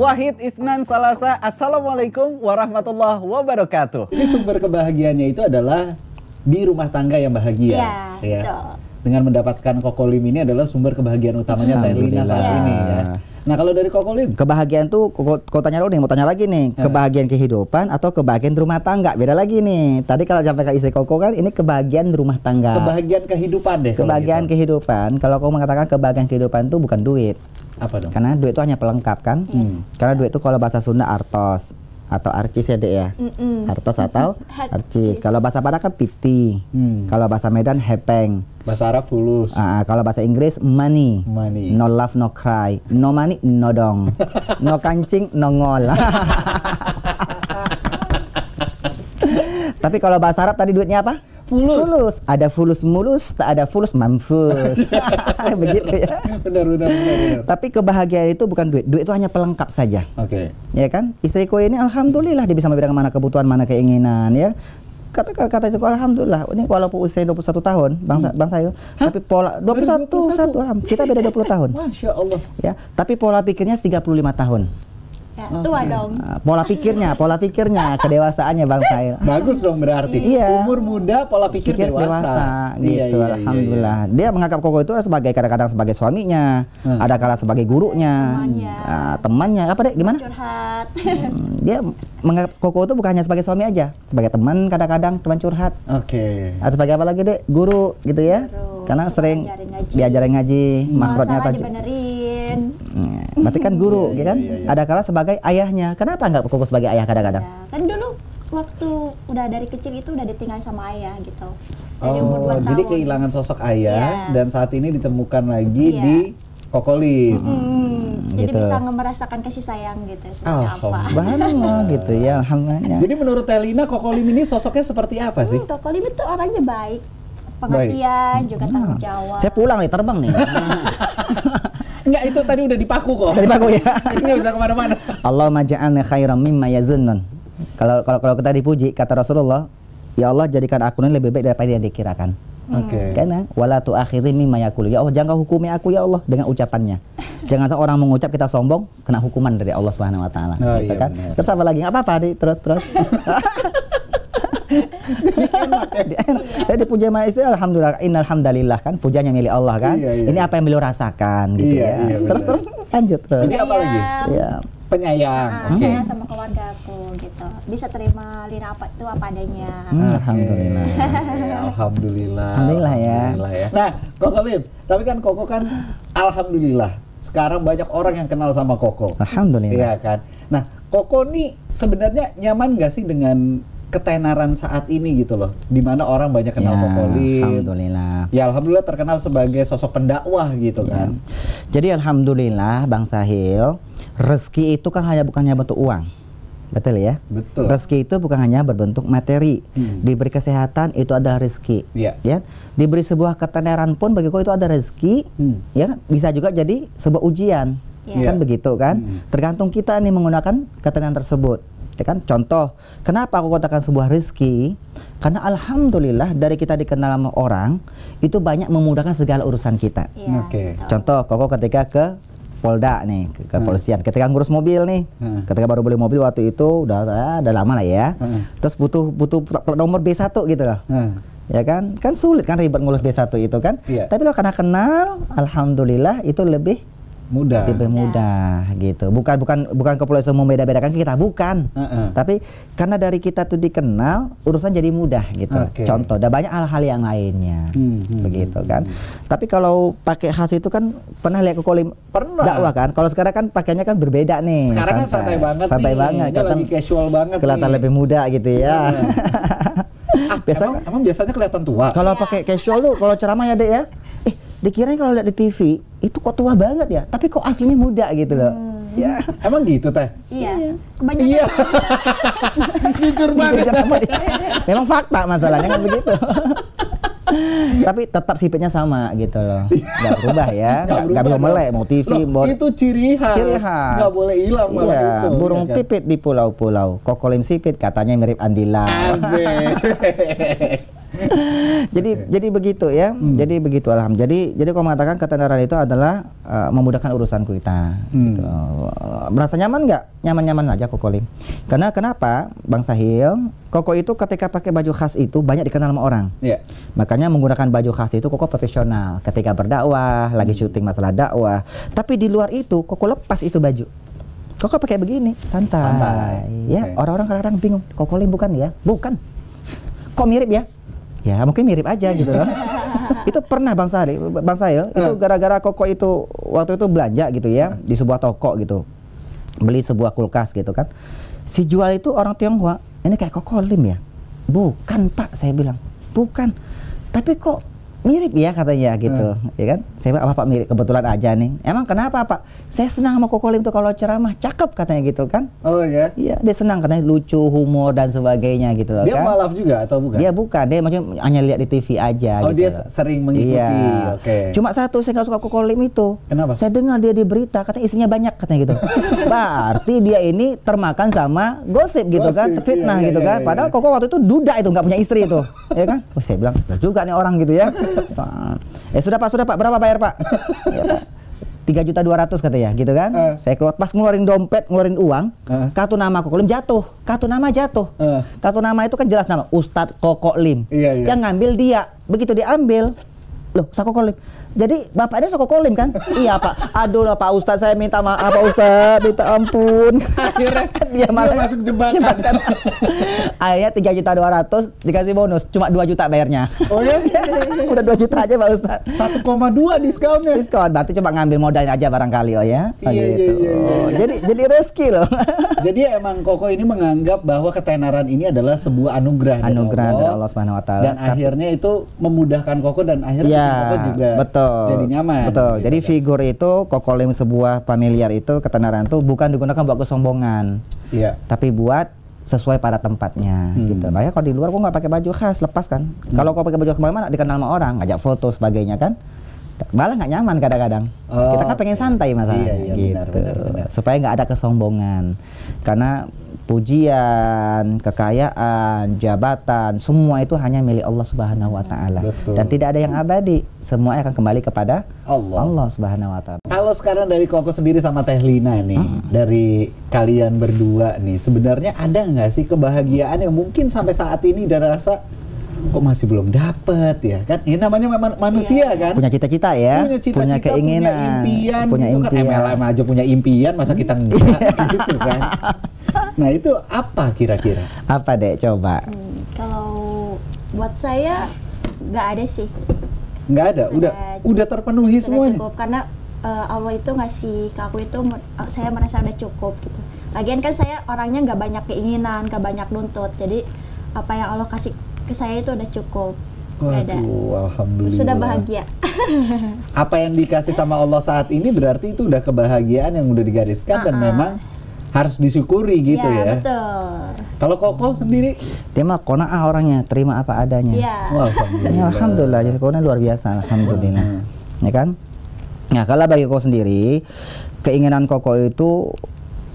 Wahid Isnan Salasa. Assalamualaikum warahmatullahi wabarakatuh. Ini sumber kebahagiaannya itu adalah di rumah tangga yang bahagia. Iya, ya. betul. Dengan mendapatkan kokolim ini adalah sumber kebahagiaan utamanya Teh Lina saat ini ya. Nah kalau dari kokolim, Kebahagiaan tuh kau, tanya dulu nih, mau tanya lagi nih, kebahagiaan kehidupan atau kebahagiaan rumah tangga? Beda lagi nih. Tadi kalau sampai ke istri Koko kan ini kebahagiaan rumah tangga. kebahagiaan kehidupan deh. kalau kebahagiaan gitu. kehidupan. Kalau kau mengatakan kebahagiaan kehidupan itu bukan duit. Apa dong? Karena duit itu hanya pelengkap kan? Karena duit itu kalau bahasa Sunda artos atau arcis ya dek ya. Mm-mm. Artos atau Arcis. Kalau bahasa Padang kan piti. Hmm. Kalau bahasa Medan hepeng. Bahasa Arab fulus. Ah, kalau bahasa Inggris money. Money. No love, no cry. No money, no dong. No kancing, no ngol. Tapi kalau bahasa Arab tadi duitnya apa? Fulus. Fulus. Ada fulus mulus, tak ada fulus mamfus. Begitu ya. benar, benar, benar, benar. Tapi kebahagiaan itu bukan duit. Duit itu hanya pelengkap saja. Oke. Ya kan? Istriku ini alhamdulillah dia bisa membedakan mana kebutuhan, mana keinginan ya. Kata kata istriku alhamdulillah. Ini walaupun usia 21 tahun, Bang Sa- Bang Sayul, tapi pola 21, 21? satu, alham- kita beda 20 tahun. Masya Allah. Ya, tapi pola pikirnya 35 tahun. Ya, tua dong. Nah, pola pikirnya, pola pikirnya, kedewasaannya Bang Sail. Bagus dong berarti. Iya. Umur muda, pola pikir, Pikir dewasa, gitu. Iya, iya, iya, Alhamdulillah. Dia menganggap Koko itu sebagai kadang-kadang sebagai suaminya, Hmm. ada kala sebagai gurunya, Temannya. ah, temannya. Apa deh? Gimana? Curhat. Hmm, dia menganggap Koko itu bukan hanya sebagai suami aja, sebagai teman kadang-kadang teman curhat. iya. Oke. Atau sebagai apa lagi deh? Guru gitu ya. Guru, Karena suka sering ngajarin ngaji. diajarin ngaji, makrotnya Berarti kan guru, ya kan? Ada kala sebagai ayahnya. Kenapa nggak Koko sebagai ayah kadang-kadang? Ya, kan dulu waktu udah dari kecil itu udah ditinggal sama ayah gitu. Dari umur Oh, 2 jadi tahun. kehilangan sosok ayah Iya. dan saat ini ditemukan lagi Iya. di kokolim. Hmm, jadi gitu. bisa merasakan kasih sayang gitu seperti apa. Alhamdulillah. Gitu ya, alhamdulillah. Jadi menurut Telina kokolim ini sosoknya seperti apa sih? Hmm, Koko Lim itu orangnya baik, pengertian, juga tanggung jawab. Saya pulang nih, terbang nih. Enggak, itu tadi udah dipaku kok. Dari bagus ya. Ini nggak bisa ke mana-mana. Allahumma ja'alna khairan mimma yazunnun. Kalau kalau kalau kita dipuji kata Rasulullah, ya Allah jadikan aku ini lebih baik daripada yang dikirakan. Oke. Karena wala tu'akhidhi mimma yaqulu. Ya Allah jangan kau hukumi aku ya Allah dengan ucapannya. jangan sampai orang mengucap kita sombong kena hukuman dari Allah Subhanahu wa taala. Oh, gitu iya, kan. Terus apa lagi? Enggak apa-apa, Di. Terus terus. Dipuji sama istri, alhamdulillah, innal hamdalillah kan, pujiannya milik Allah kan. Iya, iya. Ini apa yang beliau rasakan gitu Iya, ya. iya, terus terus lanjut terus. Ini apa lagi? Sayang. Ya. Penyayang. Ah, Oke. sayang sama keluarga aku gitu. Bisa terima Lina apa itu apa adanya. Hmm, Alhamdulillah. Oke, Alhamdulillah. Alhamdulillah ya. Alhamdulillah Nah, Koko Lim, tapi kan Koko kan alhamdulillah sekarang banyak orang yang kenal sama Koko. Alhamdulillah. Iya kan. Nah, Koko nih sebenarnya nyaman gak sih dengan ketenaran saat ini gitu loh, di mana orang banyak kenal Ya, Koko Lim. Alhamdulillah. Ya alhamdulillah terkenal sebagai sosok pendakwah gitu Ya. kan. Jadi alhamdulillah Bang Sahil, rezeki itu kan hanya bukan hanya bentuk uang. Betul ya? Betul. Rezeki itu bukan hanya berbentuk materi. Hmm. Diberi kesehatan itu adalah rezeki. Iya. Ya. Diberi sebuah ketenaran pun bagi kau itu ada rezeki. Hmm. Ya, bisa juga jadi sebuah ujian. Iya. Kan begitu kan? Hmm. Tergantung kita nih menggunakan ketenaran tersebut. Ya kan? Contoh, kenapa aku katakan sebuah rezeki? Karena alhamdulillah dari kita dikenal sama orang itu banyak memudahkan segala urusan kita. Iya. Oke. gitu. Contoh, Koko ketika ke Polda nih, ke ke kepolisian. Ketika ngurus mobil nih, Hmm. ketika baru beli mobil waktu itu udah ya, udah lama lah ya. Hmm. Terus butuh butuh plat nomor B1 gitu loh. Hmm. Ya kan? Kan sulit kan ribet ngurus B1 itu kan. Iya. Tapi lo karena kenal, alhamdulillah itu lebih Mudah. lebih mudah gitu. Bukan bukan bukan kepolisian membeda-bedakan kita, bukan. Heeh. Tapi karena dari kita tuh dikenal, urusan jadi mudah gitu. Oke. Contoh, ada banyak hal-hal yang lainnya. Hmm, hmm, begitu kan. Tapi kalau pakai khas itu kan pernah lihat ke kolim Pernah. dakwah kan. Kalau sekarang kan pakainya kan berbeda nih. Sekarang kan santai banget Santai nih. banget. Ini lagi casual banget Kelihatan nih. lebih muda gitu ya. Ah, Biasanya emang, emang biasanya kelihatan tua. kalau pakai casual tuh kalau ceramah ya dek ya. Dikirain kalau lihat di TV itu kok tua banget ya, tapi kok aslinya muda gitu loh. Ya. Emang gitu teh? Iya. Kebanyakan Iya. Jujur banget. Memang fakta masalahnya kan begitu. Tapi tetap sipitnya sama gitu loh. Nggak berubah ya. Nggak nggak bisa melek mau TV, Loh, mau itu ciri khas. ciri khas. Nggak boleh hilang malah Iya, itu. burung ya kan? pipit di pulau-pulau. Kokolim sipit katanya mirip Andila. Jadi jadi begitu ya. Jadi begitu alhamdulillah. Jadi jadi kau mengatakan ketenaran itu adalah uh, memudahkan urusan kita. Gitu. Uh, Merasa nyaman nggak? Nyaman-nyaman aja Kokolim. Karena kenapa, Bang Sahil? Koko itu ketika pakai baju khas itu banyak dikenal sama orang. Iya. Makanya menggunakan baju khas itu koko profesional ketika berdakwah, lagi syuting masalah dakwah. Tapi di luar itu koko lepas itu baju. Koko pakai begini, santai. Santai. Ya, Oke. orang-orang kadang-kadang bingung. Koko Lim bukan ya? Bukan. Kok mirip ya? Ya, mungkin mirip aja gitu loh. itu pernah Bang Sahil, Bang Sahil itu gara-gara Koko itu waktu itu belanja gitu ya di sebuah toko gitu. Beli sebuah kulkas gitu kan. Si jual itu orang Tionghoa. Ini kayak Koko Lim ya? Bukan, Pak, saya bilang. Bukan. Tapi kok mirip ya katanya gitu, ya kan? Saya bilang, apa Pak mirip kebetulan aja nih. Emang kenapa Pak? Saya senang sama Koko Lim tuh kalau ceramah, cakep katanya gitu kan? Oh ya. Iya, dia senang katanya lucu, humor dan sebagainya gitu loh Dia kan. malaf juga atau bukan? Dia bukan, dia maksudnya hanya lihat di TV aja Oh, gitu. dia loh. sering mengikuti. Iya. Oke. Cuma satu saya nggak suka Koko Lim itu. Kenapa? Saya dengar dia di berita katanya istrinya banyak katanya gitu. Berarti dia ini termakan sama gosip gitu kan, Gosip, fitnah iya, iya, gitu iya, kan. iya. Padahal Koko waktu itu duda itu nggak punya istri itu, ya kan? Oh, saya bilang "Kesel juga nih orang gitu ya. Eh sudah Pak, sudah Pak, berapa bayar Pak? ya, Pak. Tiga juta dua ratus katanya, gitu kan? Eh. Saya keluar pas ngeluarin dompet, ngeluarin uang, Eh. kartu nama Koko Lim jatuh, kartu nama jatuh. Eh. Kartu nama itu kan jelas nama Ustadz Koko Lim. Iya, iya. Yang ngambil dia. Begitu diambil, loh, Sako Kolim. Jadi bapaknya Sako Kolim kan? iya Pak. Aduh lah Pak Ustadz saya minta maaf Pak Ustadz, minta ampun. Akhirnya dia malah dia masuk jebakan. Akhirnya tiga juta dua ratus dikasih bonus, cuma 2 juta bayarnya. Oh ya? Udah 2 juta aja Pak Ustadz. 1,2 diskonnya. Diskon, berarti coba ngambil modalnya aja barangkali oh ya. Oh, Iya, iya, gitu. iya, iya. Oh, Jadi jadi rezeki loh. Jadi emang Koko ini menganggap bahwa ketenaran ini adalah sebuah anugerah dari Anugerah dari Allah Subhanahu wa taala. Dan akhirnya itu memudahkan Koko dan akhirnya Iya, Koko juga betul. Jadi nyaman. Betul. gitu Jadi kan. figur itu kokolim sebuah familiar itu ketenaran itu bukan digunakan buat kesombongan, Iya. tapi buat sesuai pada tempatnya Hmm. gitu. Makanya kalau di luar kok nggak pakai baju khas, lepas kan. Kalau kau pakai baju ke mana-mana dikenal sama orang, ngajak foto sebagainya kan. Malah nggak nyaman kadang-kadang. Oh, Kita kan pengen oke. santai masalahnya Iya, iya, gitu. benar, benar, benar. Supaya nggak ada kesombongan. Karena pujian, kekayaan, jabatan, semua itu hanya milik Allah Subhanahu wa taala. Dan tidak ada yang abadi. Semua akan kembali kepada Allah. Allah Subhanahu wa taala. Kalau sekarang dari Koko sendiri sama Teh Lina nih, dari kalian berdua nih, sebenarnya ada nggak sih kebahagiaan yang mungkin sampai saat ini udah rasa kok masih belum dapet ya kan? Ini namanya memang manusia kan? Punya cita-cita ya, punya cita-cita, keinginan, punya impian, punya gitu impian. kan MLM aja punya impian, masa kita enggak gitu kan? Nah itu apa kira-kira? Apa deh coba? Hmm, kalau buat saya nggak ada sih. Nggak ada, Sudah udah udah terpenuhi Sudah semuanya. cukup karena eh, Allah itu ngasih ke aku itu eh, saya merasa udah cukup gitu. Lagian kan saya orangnya nggak banyak keinginan, nggak banyak nuntut. Jadi apa yang Allah kasih ke saya itu udah cukup. Waduh, alhamdulillah. Sudah bahagia. Apa yang dikasih sama Allah saat ini berarti itu udah kebahagiaan yang udah digariskan dan memang harus disyukuri gitu ya. betul. Kalau Koko sendiri, Dia mah kona'ah orangnya, terima apa adanya. Iya. wah, Ya, alhamdulillah. alhamdulillah, jadi kau luar biasa, alhamdulillah. Ya kan? Nah, kalau bagi kau sendiri, keinginan Koko itu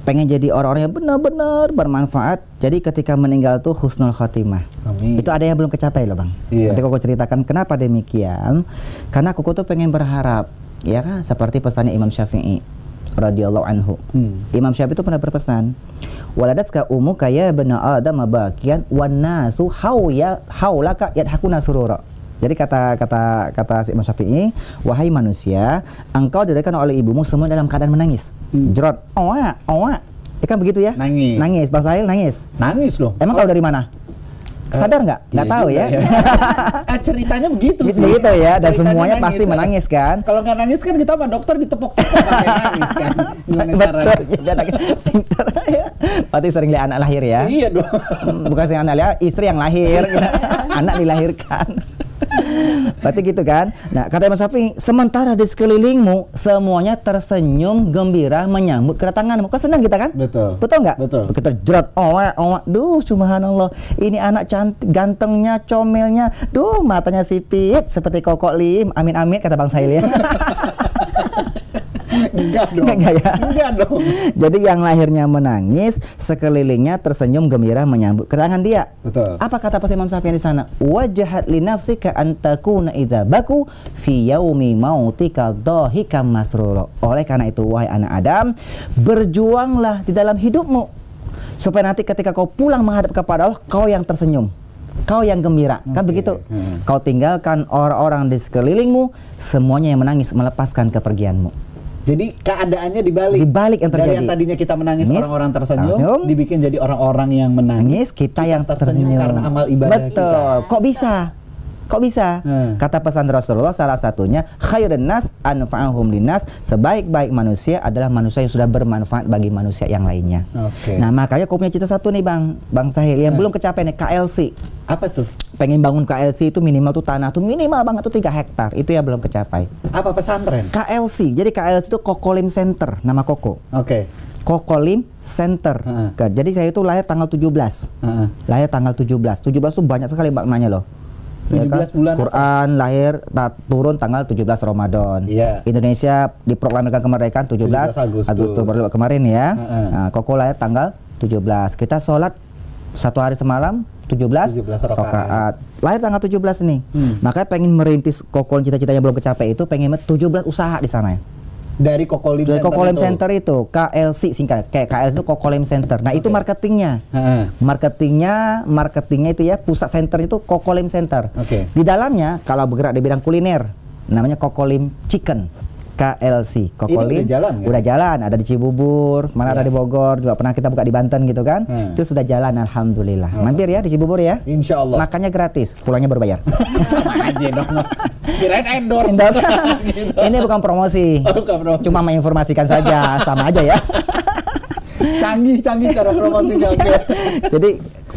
pengen jadi orang-orang yang benar-benar bermanfaat. Jadi ketika meninggal tuh husnul khotimah. Amin. Itu ada yang belum kecapai loh, Bang. Iya. Nanti Koko ceritakan kenapa demikian. Karena Koko tuh pengen berharap, ya kan? Seperti pesannya Imam Syafi'i radhiyallahu anhu. Hmm. Imam Syafi'i itu pernah berpesan, "Waladatka ummuka ya bena Adam bakian wan nasu hauya haulaka yadhakuna surura." Jadi kata kata kata si Imam Syafi'i, wahai manusia, engkau didirikan oleh ibumu semua dalam keadaan menangis. Jerot, owa, owa. Ya kan begitu ya? Hmm. Nangis. Nangis, Bang Sahil nangis. Nangis loh. Emang tahu dari mana? Sadar nggak? Nggak Iya tahu juga ya. eh, ceritanya begitu Gitu sih. begitu ya, dan Ceritanya semuanya pasti ya. menangis kan? Kalau nggak nangis kan kita sama dokter ditepok-tepok pakai nangis kan. Gimana Betul, pintar ya. Berarti sering lihat anak lahir ya. Iya dong. Hmm, bukan sering anak lahir, istri yang lahir, anak dilahirkan. Berarti gitu kan? Nah, kata Imam Syafi'i, sementara di sekelilingmu semuanya tersenyum gembira menyambut kedatanganmu. Kau senang kita kan? Betul. Betul nggak? Betul. Kita jerat, oh, oh, duh, subhanallah. Ini anak cantik, gantengnya, comelnya, duh, matanya sipit seperti kokok lim. Amin amin kata Bang Sahil ya. Enggak dong. Enggak ya? Enggak dong. Jadi yang lahirnya menangis, sekelilingnya tersenyum gembira menyambut kedatangan dia. Betul. Apa kata Pas Imam Syafi'i di sana? Wajahat li nafsika an takuna idza baku fi yaumi mautika dhahikam masrura. Oleh karena itu wahai anak Adam, berjuanglah di dalam hidupmu supaya nanti ketika kau pulang menghadap kepada Allah, kau yang tersenyum. Kau yang gembira, kan Oke. begitu? Hmm. Kau tinggalkan orang-orang di sekelilingmu, semuanya yang menangis melepaskan kepergianmu. Jadi keadaannya dibalik. Dibalik yang Dari terjadi. yang tadinya kita menangis Nangis, orang-orang tersenyum, tersenyum. dibikin jadi orang-orang yang menangis. Nangis kita yang tersenyum tersenyum karena amal ibadah Betul. Kok bisa? Kok bisa? Hmm. Kata pesan Rasulullah salah satunya khairun nas anfa'uhum linnas, sebaik-baik manusia adalah manusia yang sudah bermanfaat bagi manusia yang lainnya. Oke. Nah, makanya kau punya cita satu nih, Bang. Bang Sahil yang Hmm. belum kecapai nih KLC. Apa tuh? Pengen bangun KLC itu minimal tuh tanah tuh minimal banget tuh 3 hektar. Itu yang belum kecapai. Apa pesantren? KLC. Jadi KLC itu Kokolim Center, nama Koko. Oke. Kokolim Center. Kan, Jadi saya itu lahir tanggal 17. Heeh. Lahir tanggal 17. 17 tuh banyak sekali maknanya loh. 17 bulan apa? Quran lahir ta- turun tanggal 17 Ramadan. Iya. Indonesia diproklamirkan kemerdekaan 17, 17 Agustus. baru kemarin ya. Heeh. Nah, Koko lahir tanggal 17. Kita sholat satu hari semalam 17, 17 rakaat. rakaat. Lahir tanggal 17 nih. Hmm. Makanya pengen merintis Koko cita-citanya belum kecapai itu pengen 17 usaha di sana ya. Dari Kokolim Dari Center Kokolim itu. Center itu KLC singkat kayak KLC itu Kokolim Center. Nah, itu marketingnya. Marketingnya, marketingnya itu ya pusat center itu Kokolim Center. Oke. Di dalamnya kalau bergerak di bidang kuliner namanya Kokolim Chicken. KLC Kokolim udah jalan, kan? udah jalan ada di Cibubur mana ada Ya. di Bogor juga pernah kita buka di Banten gitu kan Hmm. itu sudah jalan alhamdulillah mampir ya di Cibubur ya Insya Allah. makannya gratis pulangnya berbayar Sama aja dong. Kirain endorse. Endorse. Gitu. ini bukan promosi Oh, bukan promosi. cuma menginformasikan saja sama aja ya canggih canggih cara promosinya oke. Jadi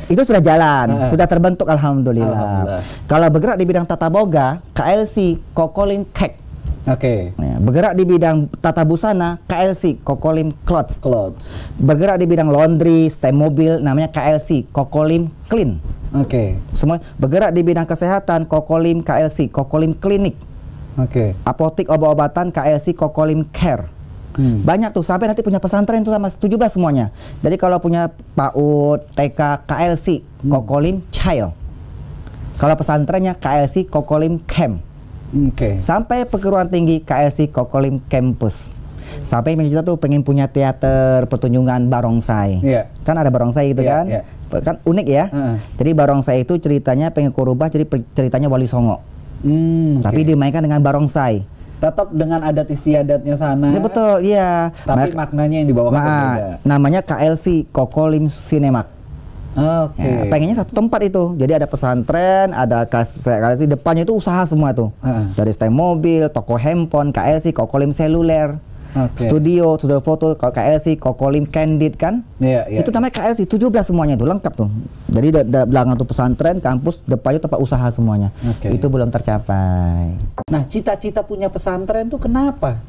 itu sudah jalan, Ah. sudah terbentuk alhamdulillah. Alhamdulillah. Kalau bergerak di bidang tata boga, KLC Kokolim Cake. Oke. Ya, bergerak di bidang tata busana, KLC Kokolim Clothes. Clothes. Bergerak di bidang laundry, stem mobil, namanya KLC Kokolim Clean. Oke. Semua bergerak di bidang kesehatan, Kokolim KLC Kokolim Klinik. Oke. Apotik obat-obatan KLC Kokolim Care. Hmm. Banyak tuh sampai nanti punya pesantren tuh sama 17 semuanya. Jadi kalau punya PAUD, TK, KLC, Hmm. Kokolim Child. Kalau pesantrennya KLC Kokolim Camp. Oke. Sampai perguruan tinggi KLC Kokolim Campus. Sampai cita tuh pengen punya teater pertunjukan barongsai. Iya. Kan ada barongsai gitu Iya, kan? iya. Kan unik ya. Heeh. Jadi barongsai itu ceritanya pengen kurubah jadi ceritanya Wali Songo. Hmm, Tapi dimainkan dengan barongsai. tetap dengan adat istiadatnya sana. Ya betul, iya. Tapi Mak- maknanya yang dibawakan Ma- namanya KLC Kokolim Cinemak. Oke. Ya, pengennya satu tempat itu. Jadi ada pesantren, ada KLC depannya itu usaha semua tuh. Heeh. Dari stem mobil, toko handphone, KLC Kokolim seluler. Oke. Studio, studio foto, KLC, Kokolim Candid kan? Iya, iya. itu namanya KLC 17 semuanya itu lengkap tuh. Jadi da- da- belakang tuh pesantren, kampus, depannya tempat usaha semuanya. Oke. Itu belum tercapai. Nah, cita-cita punya pesantren tuh kenapa?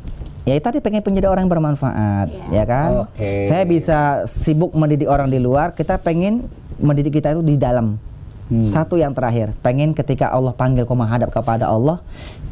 Ya tadi pengen menjadi orang yang bermanfaat, ya kan? Oke. Saya bisa sibuk mendidik orang di luar, kita pengen mendidik kita itu di dalam. Hmm. Satu yang terakhir, pengen ketika Allah panggil kau menghadap kepada Allah,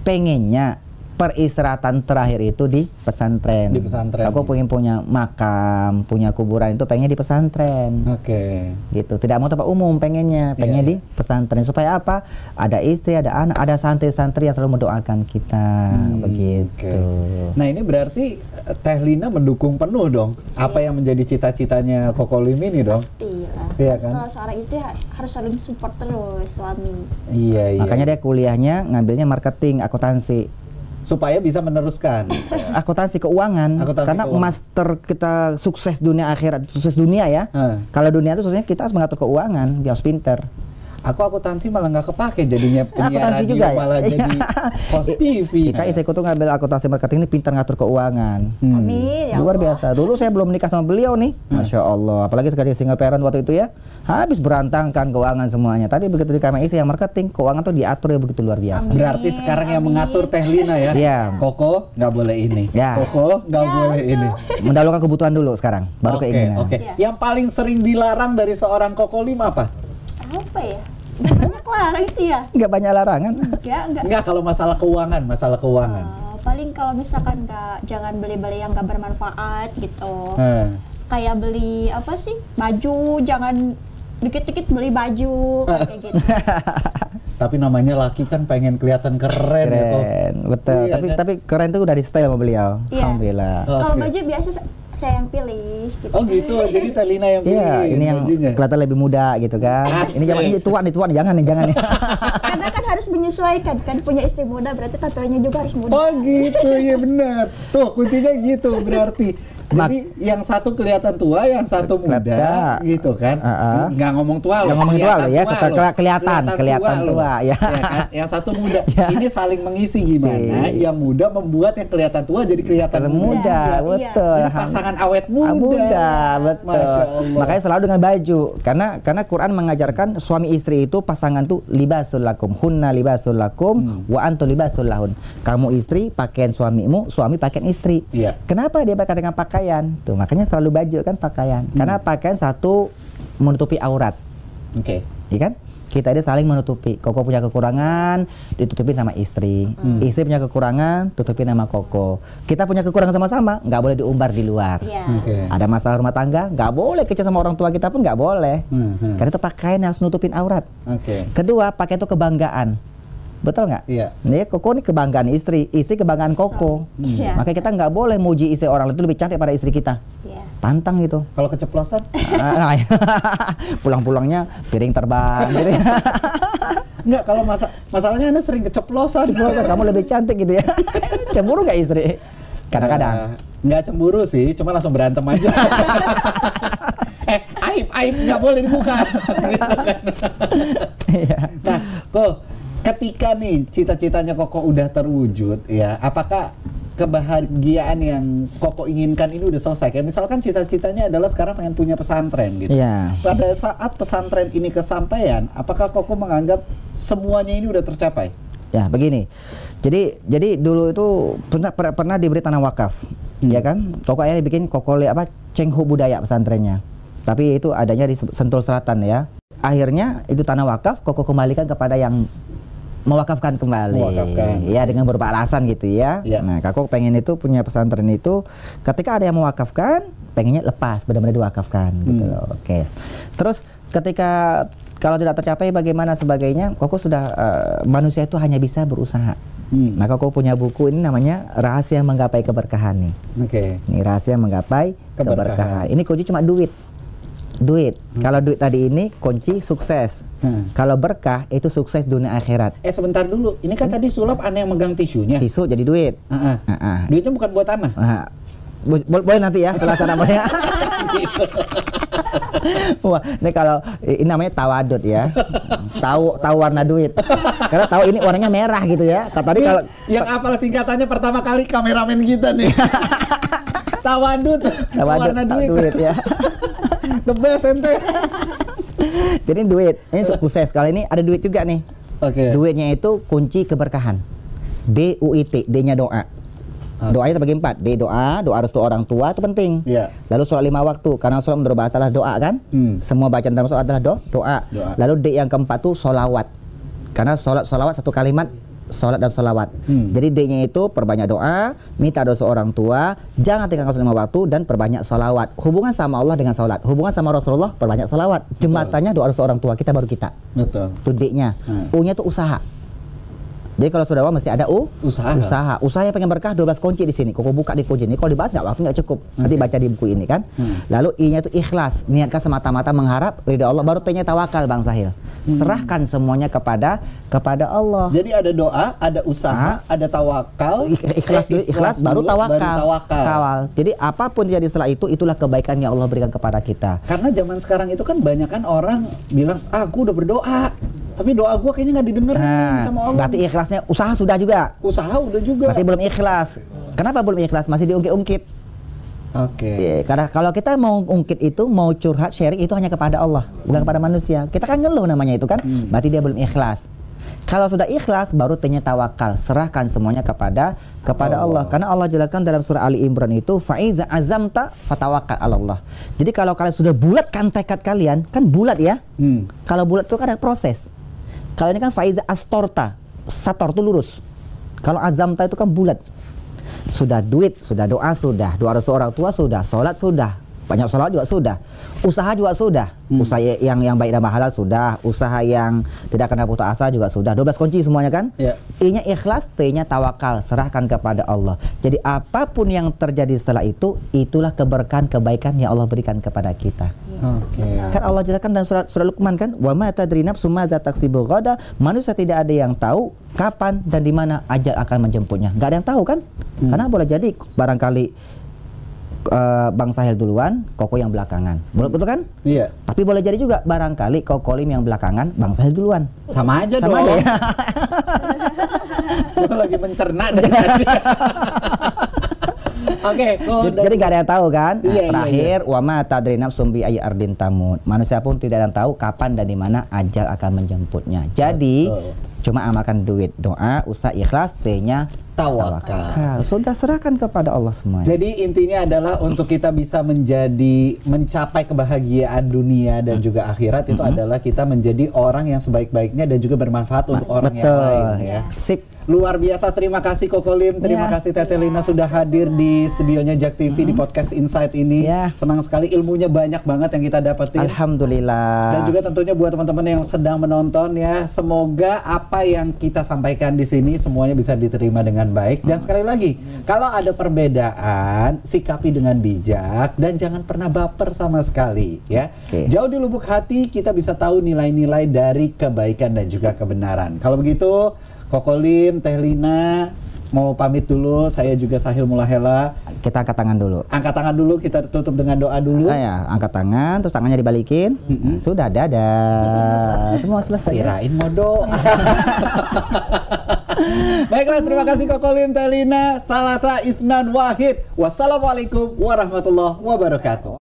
pengennya peristirahatan terakhir itu di pesantren. Di pesantren. Aku pengen punya makam, punya kuburan itu pengen di pesantren. Oke. Gitu. Tidak mau tempat umum pengennya, pengen Iya, di pesantren supaya apa? Ada istri, ada anak, ada santri-santri yang selalu mendoakan kita, Hmm, begitu. oke. Nah, ini berarti eh, Teh Lina mendukung penuh dong apa yang menjadi cita-citanya Kokolim ini dong. Pastilah. Iya Harus kan? Kalau seorang istri ha- harus saling support terus suami. Iya, iya. Makanya dia kuliahnya ngambilnya marketing, akuntansi. Supaya bisa meneruskan. Akuntansi keuangan. Akuntansi Karena keuangan. master kita sukses dunia akhirat, sukses dunia ya. Heeh. Kalau dunia itu susahnya kita harus mengatur keuangan, biar pinter. Aku akuntansi malah nggak kepake jadinya penyiar Akuntansi radio juga ya? malah jadi Iya. host TV. Kita istriku tuh ngambil akuntansi marketing ini pintar ngatur keuangan. Hmm. Amin ya Luar Allah. biasa. Dulu saya belum menikah sama beliau nih. Masya Allah. Apalagi sekali single parent waktu itu ya. Habis berantakan keuangan semuanya. Tapi begitu di istri yang marketing, keuangan tuh diatur ya begitu luar biasa. Berarti sekarang yang mengatur Teh Lina ya. Iya. Koko nggak boleh ini. Ya. Koko nggak boleh ini. Mendahulukan kebutuhan dulu sekarang, baru Oke, keinginan. Oke. Yang paling sering dilarang dari seorang Kokolim apa? Apa ya? Banyak larang sih ya. Nggak banyak larangan. Enggak, enggak. Enggak kalau masalah keuangan, masalah keuangan. Eh, paling paling kalau misalkan nggak jangan beli-beli yang nggak bermanfaat gitu Eh. kayak beli apa sih baju jangan dikit-dikit beli baju kayak gitu Tapi namanya laki kan pengen kelihatan keren, ya. Keren, betul. Iya, tapi kan? tapi keren tuh udah di style sama beliau. Iya. Alhamdulillah. kalau Oke. baju biasa sa- saya yang pilih gitu Oh gitu, jadi Talina yang pilih Iya, ini yang bajunya. kelihatan lebih muda gitu kan. Ini zaman Asik. ini tua nih, tua nih, jangan nih, jangan nih. karena kan harus menyesuaikan kan punya istri muda berarti tampilnya juga harus muda Oh gitu, iya benar. Tuh kuncinya gitu berarti. Jadi yang satu kelihatan tua, yang satu muda, Kelihatan. gitu kan? Uh-uh. Nggak ngomong tua loh. Nggak ngomong tua loh ya, kelihatan keta- loh. kela- kelihatan, kelihatan loh. tua, ya. kan? Yang satu muda. Ya. Ini saling mengisi gimana? Si. Yang muda membuat yang kelihatan tua jadi kelihatan Kelihatan muda, Iya, betul. Jadi pasangan awet muda. Ah, muda, betul. Masya Allah. Makanya selalu dengan baju. Karena karena Quran mengajarkan suami istri itu pasangan tuh libasul lakum, hunna libasul lakum, Hmm. wa antu libasul lahun. Kamu istri pakaian suamimu, suami pakaian istri. Iya. Kenapa dia pakai dengan pakaian? Tuh makanya selalu baju kan pakaian. Karena pakaian satu menutupi aurat, Oke. ya kan? Kita ini saling menutupi. Koko punya kekurangan, ditutupin sama istri. Istri punya kekurangan, tutupin sama Koko. Kita punya kekurangan sama-sama, nggak boleh diumbar di luar. Iya. Oke. Ada masalah rumah tangga, nggak boleh kecil sama orang tua kita pun nggak boleh. Hmm, hmm. Karena itu pakaian yang harus nutupin aurat. Oke. Kedua, pakaian itu kebanggaan. Betul nggak? Iya. Nih, Koko ini kebanggaan istri, istri kebanggaan Koko. Iya. Makanya kita nggak boleh muji istri orang itu lebih cantik pada istri kita. Iya. Pantang gitu. Kalau keceplosan? Ah, Pulang-pulangnya piring terbang. gitu ya. Enggak, kalau masa masalahnya Anda sering keceplosan. Kamu lebih cantik gitu ya. Cemburu nggak istri? Kadang-kadang. Eh, nggak cemburu sih, cuma langsung berantem aja. eh, aib, aib nggak boleh dibuka. gitu kan. Iya. nah, kok ketika nih cita-citanya Koko udah terwujud, ya, apakah kebahagiaan yang Koko inginkan ini udah selesai? Kayak misalkan cita-citanya adalah sekarang pengen punya pesantren gitu. Iya. Pada saat pesantren ini kesampaian, apakah Koko menganggap semuanya ini udah tercapai? Ya begini, jadi jadi dulu itu pernah pernah, pernah diberi tanah wakaf, ya kan? Koko akhirnya bikin kokole apa cengho budaya pesantrennya, tapi itu adanya di Sentul Selatan ya. Akhirnya itu tanah wakaf Koko kembalikan kepada yang mewakafkan kembali, Mewakafkan. ya dengan beberapa alasan gitu ya. Ya. Nah, Koko pengen itu punya pesantren itu, ketika ada yang mewakafkan, pengennya lepas benar-benar diwakafkan gitu loh. Oke, terus ketika kalau tidak tercapai bagaimana sebagainya, Koko sudah eh, manusia itu hanya bisa berusaha. Hmm. Nah, punya buku ini namanya Rahasia Menggapai Keberkahan nih. Oke. Ini rahasia menggapai Keberkahan. keberkahan. Ini kunci cuma duit. Duit. Kalau duit tadi ini kunci sukses. Hmm. Kalau berkah itu sukses dunia akhirat. Eh sebentar dulu, ini kan tadi sulap aneh yang megang tisunya. Tisu jadi duit. Ah, ah. Ah, ah. Duitnya bukan buat tanah. Nah, bo- bo- boleh nanti ya setelah acara boleh. Wah, ini kalau ini namanya tawadud ya. Tahu tahu warna duit. Karena tahu ini warnanya merah gitu ya. Kata tadi kalau yang apal singkatannya pertama kali kameramen kita nih. Tawadut, tawadud warna duit. duit ya. The best ente. Jadi duit. Ini sukses. Kalau ini ada duit juga nih. Oke. Duitnya itu kunci keberkahan. D U I T, D-nya doa. Doanya terbagi empat. D doa, doa restu orang tua itu penting. Iya. Lalu sholat lima waktu, karena sholat menurut bahasa adalah doa kan? Hmm. Semua bacaan dalam sholat adalah do, doa. Doa. Lalu D yang keempat tuh sholawat. Karena sholat sholawat satu kalimat sholat dan sholawat. Hmm. Jadi D-nya itu perbanyak doa, minta doa orang tua, jangan tinggalkan sholat lima waktu dan perbanyak sholawat. Hubungan sama Allah dengan sholat, hubungan sama Rasulullah perbanyak sholawat. Jembatannya doa restu orang tua kita baru kita. Betul. Itu D-nya. Hmm. U-nya tuh usaha. Jadi kalau saudara mesti ada U, Usaha. Usaha. Usaha yang pengen berkah 12 kunci di sini. Koko buka di kunci ini. Kalau dibahas nggak waktu nggak cukup. Nanti baca di buku ini kan. Hmm. Lalu I-nya itu ikhlas. Niatkan semata-mata mengharap ridha Allah. Baru T-nya tawakal Bang Sahil. Serahkan semuanya kepada kepada Allah. Jadi ada doa, ada usaha, ada tawakal, Ik- ikhlas eh, dulu, ikhlas baru tawakal. Baru tawakal. Kawal. Jadi apa pun jadi setelah itu itulah kebaikan yang Allah berikan kepada kita. Karena zaman sekarang itu kan banyak kan orang bilang, ah, aku udah berdoa, tapi doa gua kayaknya nggak didengar nih Nah, sama Allah. berarti ikhlasnya usaha sudah juga. usaha udah juga. Berarti belum ikhlas. Kenapa belum ikhlas? Masih diungkit-ungkit. Oke. Iya, karena kalau kita mau ungkit itu, mau curhat, sharing itu hanya kepada Allah, bukan kepada manusia. Kita kan ngeluh namanya itu kan, Hmm. berarti dia belum ikhlas. Kalau sudah ikhlas, baru tanya tawakal, serahkan semuanya kepada kepada Allah. Allah. Karena Allah jelaskan dalam surah Ali Imran itu, faiza azamta fatawakal ala Allah. Jadi kalau kalian sudah bulatkan tekad kalian, kan bulat ya. Hmm. Kalau bulat itu kan ada proses. Kalau ini kan faiza astorta, sator itu lurus. Kalau azamta itu kan bulat. sudah duit, sudah doa sudah, doa restu orang tua sudah, sholat sudah, banyak sholat juga sudah, usaha juga sudah, usaha yang yang baik dan halal sudah, usaha yang tidak kena putus asa juga sudah, 12 kunci semuanya kan? Ya. I-nya ikhlas, T-nya tawakal, serahkan kepada Allah. Jadi apa pun yang terjadi setelah itu, itulah keberkahan kebaikan yang Allah berikan kepada kita. Oke. Kan Allah jelaskan dalam surat surat Luqman kan, wa ma tadri nafsum madza taksibu ghada, manusia tidak ada yang tahu kapan dan di mana ajal akan menjemputnya. Nggak ada yang tahu kan? Karena boleh jadi barangkali eh, Bang Sahil duluan, Koko yang belakangan. Betul betul kan? Iya. Tapi boleh jadi juga barangkali Koko Lim yang belakangan, Bang Sahil duluan. Sama aja Sama dong. aja ya. Gua lagi mencerna dari tadi. Oke, kok Jadi, jadi nggak ada yang tahu kan? Nah, Iya, iya, terakhir, wa ma tadri nafsum bi ayyi ardin tamut. Manusia pun tidak ada yang tahu kapan dan di mana ajal akan menjemputnya. Jadi, Betul. cuma amalkan duit, doa, usaha ikhlas, T-nya Tawakal. Sudah serahkan kepada Allah semuanya. Jadi intinya adalah untuk kita bisa menjadi mencapai kebahagiaan dunia dan juga akhirat itu adalah kita menjadi orang yang sebaik-baiknya dan juga bermanfaat untuk orang yang Betul. lain ya. Sip. Luar biasa terima kasih Koko Lim, terima Ya. kasih Tete Lina sudah hadir di studionya Jak TV di podcast Insight ini. Ya. Senang sekali ilmunya banyak banget yang kita dapetin. Alhamdulillah. Dan juga tentunya buat teman-teman yang sedang menonton ya, semoga apa yang kita sampaikan di sini semuanya bisa diterima dengan baik. Dan sekali lagi, kalau ada perbedaan, sikapi dengan bijak dan jangan pernah baper sama sekali ya. Oke. Jauh di lubuk hati kita bisa tahu nilai-nilai dari kebaikan dan juga kebenaran. Kalau begitu, Kokolim, Teh Lina mau pamit dulu. Saya juga Sahil Mulahela. Kita angkat tangan dulu. Angkat tangan dulu, kita tutup dengan doa dulu. Ah, ya, angkat tangan, terus tangannya dibalikin. Nah, Sudah, dadah. Semua selesai. ya. Kirain modo. Baiklah, terima kasih Kokolin Telina, Salata Isnan Wahid. Wassalamualaikum warahmatullahi wabarakatuh.